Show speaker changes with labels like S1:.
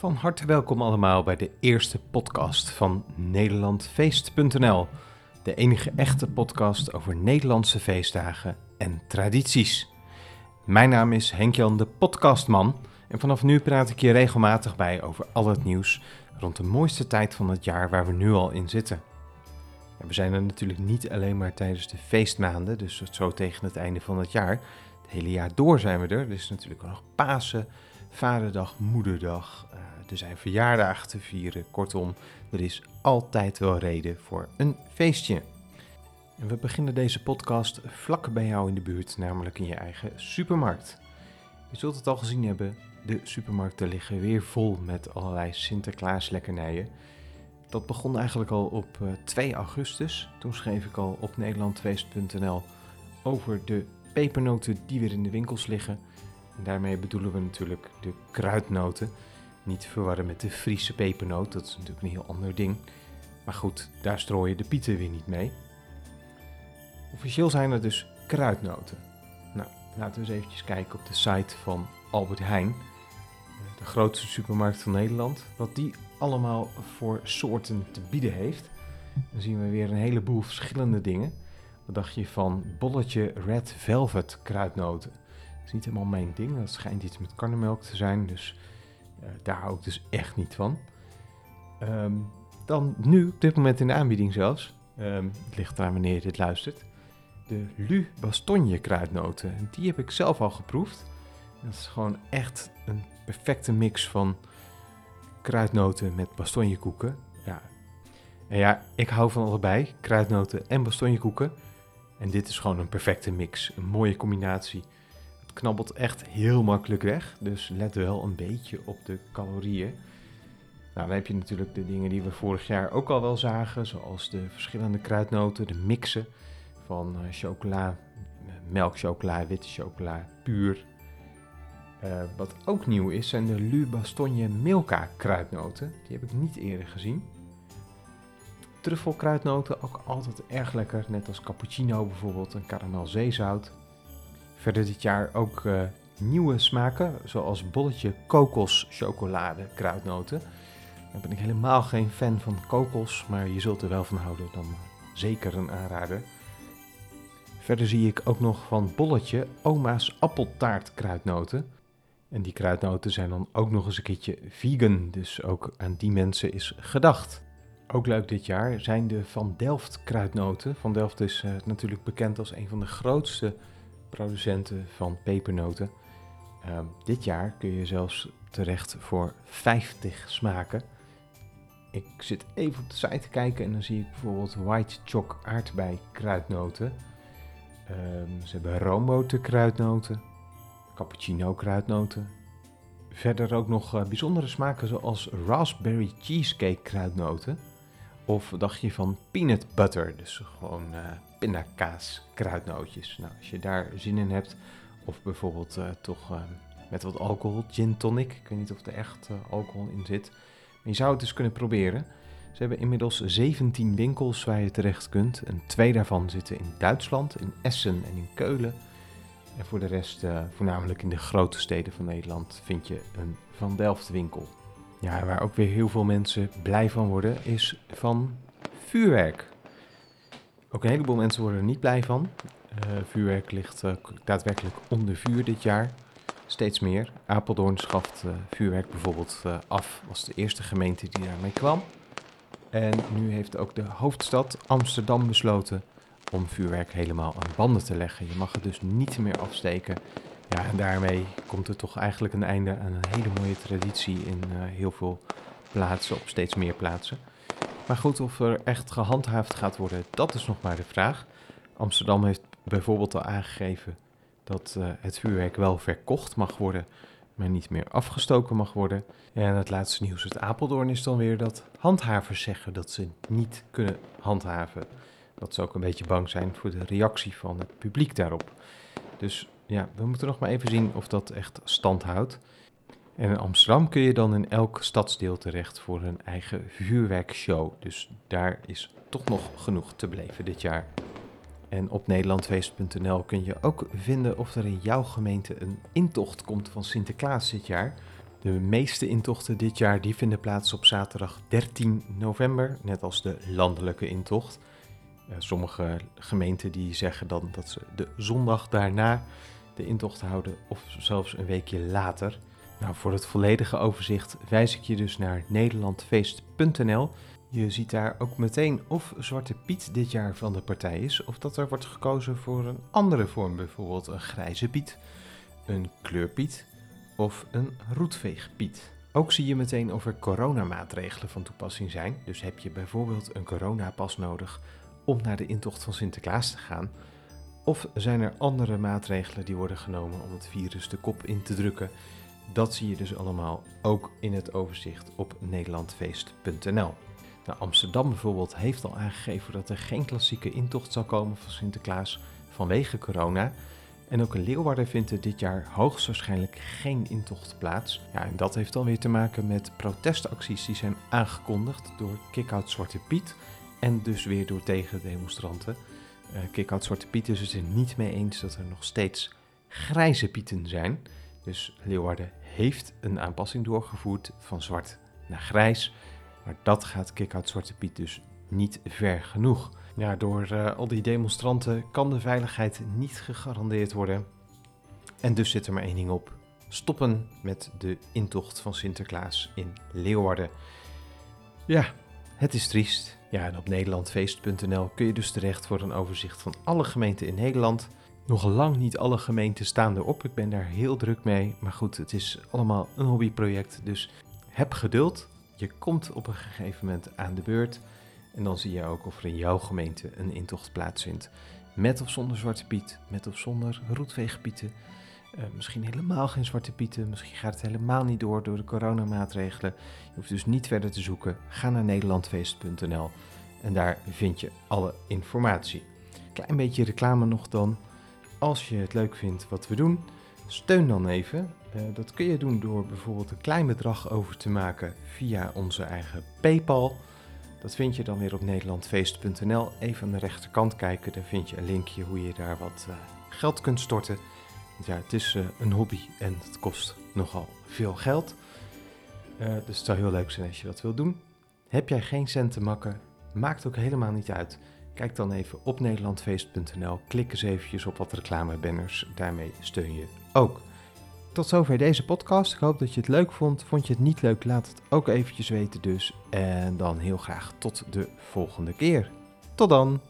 S1: Van harte welkom allemaal bij de eerste podcast van Nederlandfeest.nl. De enige echte podcast over Nederlandse feestdagen en tradities. Mijn naam is Henk-Jan de Podcastman en vanaf nu praat ik je regelmatig bij over al het nieuws rond de mooiste tijd van het jaar waar we nu al in zitten. En we zijn er natuurlijk niet alleen maar tijdens de feestmaanden, dus zo tegen het einde van het jaar. Het hele jaar door zijn we er. Er is natuurlijk nog Pasen, Vaderdag, Moederdag. Uh, er zijn verjaardagen te vieren. Kortom, er is altijd wel reden voor een feestje. En we beginnen deze podcast vlak bij jou in de buurt, namelijk in je eigen supermarkt. Je zult het al gezien hebben, de supermarkten liggen weer vol met allerlei Sinterklaas lekkernijen. Dat begon eigenlijk al op 2 augustus. Toen schreef ik al op nederlandfeest.nl over de pepernoten die weer in de winkels liggen. En daarmee bedoelen we natuurlijk de kruidnoten. Niet verwarren met de Friese pepernoot, dat is natuurlijk een heel ander ding. Maar goed, daar strooien de pieten weer niet mee. Officieel zijn er dus kruidnoten. Nou, laten we eens eventjes kijken op de site van Albert Heijn, de grootste supermarkt van Nederland, wat die allemaal voor soorten te bieden heeft. Dan zien we weer een heleboel verschillende dingen. Wat dacht je van bolletje Red Velvet kruidnoten? Dat is niet helemaal mijn ding, dat schijnt iets met karnemelk te zijn, dus daar hou ik dus echt niet van. Um, dan nu, op dit moment in de aanbieding zelfs, um, het ligt eraan wanneer je dit luistert, de Lu Bastogne kruidnoten. En die heb ik zelf al geproefd. Dat is gewoon echt een perfecte mix van kruidnoten met bastonjekoeken. Ja. En ja, ik hou van allebei, kruidnoten en bastonjekoeken. En dit is gewoon een perfecte mix, een mooie combinatie. Knabbelt echt heel makkelijk weg, dus let wel een beetje op de calorieën. Nou, dan heb je natuurlijk de dingen die we vorig jaar ook al wel zagen, zoals de verschillende kruidnoten, de mixen van uh, chocola, melkchocola, witte chocola, puur. Uh, wat ook nieuw is, zijn de Lu Bastogne Milka kruidnoten. Die heb ik niet eerder gezien. Truffelkruidnoten ook altijd erg lekker, net als cappuccino bijvoorbeeld en karamelzeezout. Verder dit jaar ook uh, nieuwe smaken, zoals bolletje kokos chocolade kruidnoten. Dan ben ik helemaal geen fan van kokos, maar je zult er wel van houden, dan zeker een aanrader. Verder zie ik ook nog van bolletje oma's appeltaart kruidnoten. En die kruidnoten zijn dan ook nog eens een keertje vegan, dus ook aan die mensen is gedacht. Ook leuk dit jaar zijn de Van Delft kruidnoten. Van Delft is uh, natuurlijk bekend als een van de grootste producenten van pepernoten. Uh, dit jaar kun je zelfs terecht voor 50 smaken. Ik zit even op de site te kijken en dan zie ik bijvoorbeeld White Choc aardbei kruidnoten. Um, ze hebben roomboter kruidnoten, cappuccino kruidnoten. Verder ook nog uh, bijzondere smaken zoals raspberry cheesecake kruidnoten. Of dacht je van peanut butter, dus gewoon uh, pindakaas kruidnootjes. Nou, als je daar zin in hebt, of bijvoorbeeld uh, toch met wat alcohol, gin tonic. Ik weet niet of er echt alcohol in zit. Maar je zou het dus kunnen proberen. Ze hebben inmiddels 17 winkels waar je terecht kunt. En twee daarvan zitten in Duitsland, in Essen en in Keulen. En voor de rest, voornamelijk in de grote steden van Nederland, vind je een Van Delft winkel. Ja, waar ook weer heel veel mensen blij van worden, is van vuurwerk. Ook een heleboel mensen worden er niet blij van. Uh, vuurwerk ligt uh, daadwerkelijk onder vuur dit jaar. Steeds meer. Apeldoorn schaft vuurwerk bijvoorbeeld af. Was de eerste gemeente die daarmee kwam. En nu heeft ook de hoofdstad Amsterdam besloten om vuurwerk helemaal aan banden te leggen. Je mag het dus niet meer afsteken. Ja, en daarmee komt er toch eigenlijk een einde aan een hele mooie traditie in uh, heel veel plaatsen, op steeds meer plaatsen. Maar goed, of er echt gehandhaafd gaat worden, dat is nog maar de vraag. Amsterdam heeft bijvoorbeeld al aangegeven dat uh, het vuurwerk wel verkocht mag worden, maar niet meer afgestoken mag worden. En het laatste nieuws uit Apeldoorn is dan weer dat handhavers zeggen dat ze niet kunnen handhaven. Dat ze ook een beetje bang zijn voor de reactie van het publiek daarop. Dus ja, we moeten nog maar even zien of dat echt stand houdt. En in Amsterdam kun je dan in elk stadsdeel terecht voor een eigen vuurwerkshow. Dus daar is toch nog genoeg te beleven dit jaar. En op nederlandfeest.nl kun je ook vinden of er in jouw gemeente een intocht komt van Sinterklaas dit jaar. De meeste intochten dit jaar die vinden plaats op zaterdag 13 november, net als de landelijke intocht. Uh, sommige gemeenten die zeggen dan dat ze de zondag daarna de intocht houden of zelfs een weekje later. Nou, voor het volledige overzicht wijs ik je dus naar nederlandfeest.nl. Je ziet daar ook meteen of Zwarte Piet dit jaar van de partij is, of dat er wordt gekozen voor een andere vorm, bijvoorbeeld een grijze Piet, een kleurpiet of een roetveegpiet. Ook zie je meteen of er coronamaatregelen van toepassing zijn. Dus heb je bijvoorbeeld een coronapas nodig om naar de intocht van Sinterklaas te gaan? Of zijn er andere maatregelen die worden genomen om het virus de kop in te drukken? Dat zie je dus allemaal ook in het overzicht op nederlandfeest.nl. Nou, Amsterdam bijvoorbeeld heeft al aangegeven dat er geen klassieke intocht zal komen van Sinterklaas vanwege corona. En ook in Leeuwarden vindt er dit jaar hoogstwaarschijnlijk geen intocht plaats. Ja, en dat heeft dan weer te maken met protestacties die zijn aangekondigd door Kickout Zwarte Piet en dus weer door tegendemonstranten. Uh, Kickout Zwarte Piet is het er niet mee eens dat er nog steeds grijze pieten zijn. Dus Leeuwarden heeft een aanpassing doorgevoerd van zwart naar grijs. Maar dat gaat Kickout Zwarte Piet dus niet ver genoeg. Ja, door uh, al die demonstranten kan de veiligheid niet gegarandeerd worden. En dus zit er maar één ding op. Stoppen met de intocht van Sinterklaas in Leeuwarden. Ja, het is triest. Ja, en op nederlandfeest.nl kun je dus terecht voor een overzicht van alle gemeenten in Nederland. Nog lang niet alle gemeenten staan erop. Ik ben daar heel druk mee. Maar goed, het is allemaal een hobbyproject. Dus heb geduld. Je komt op een gegeven moment aan de beurt. En dan zie je ook of er in jouw gemeente een intocht plaatsvindt. Met of zonder Zwarte Piet, met of zonder roetveegpieten. Uh, misschien helemaal geen Zwarte Pieten, misschien gaat het helemaal niet door door de coronamaatregelen. Je hoeft dus niet verder te zoeken. Ga naar nederlandfeest.nl en daar vind je alle informatie. Klein beetje reclame nog dan. Als je het leuk vindt wat we doen, steun dan even. Uh, dat kun je doen door bijvoorbeeld een klein bedrag over te maken via onze eigen PayPal. Dat vind je dan weer op nederlandfeest.nl. Even aan de rechterkant kijken, daar vind je een linkje hoe je daar wat uh, geld kunt storten. Ja, het is uh, een hobby en het kost nogal veel geld. Uh, dus het zou heel leuk zijn als je dat wil doen. Heb jij geen cent te makken? Maakt ook helemaal niet uit. Kijk dan even op nederlandfeest.nl. Klik eens eventjes op wat reclamebanners. Daarmee steun je ook. Tot zover deze podcast. Ik hoop dat je het leuk vond. Vond je het niet leuk? Laat het ook eventjes weten dus. En dan heel graag tot de volgende keer. Tot dan!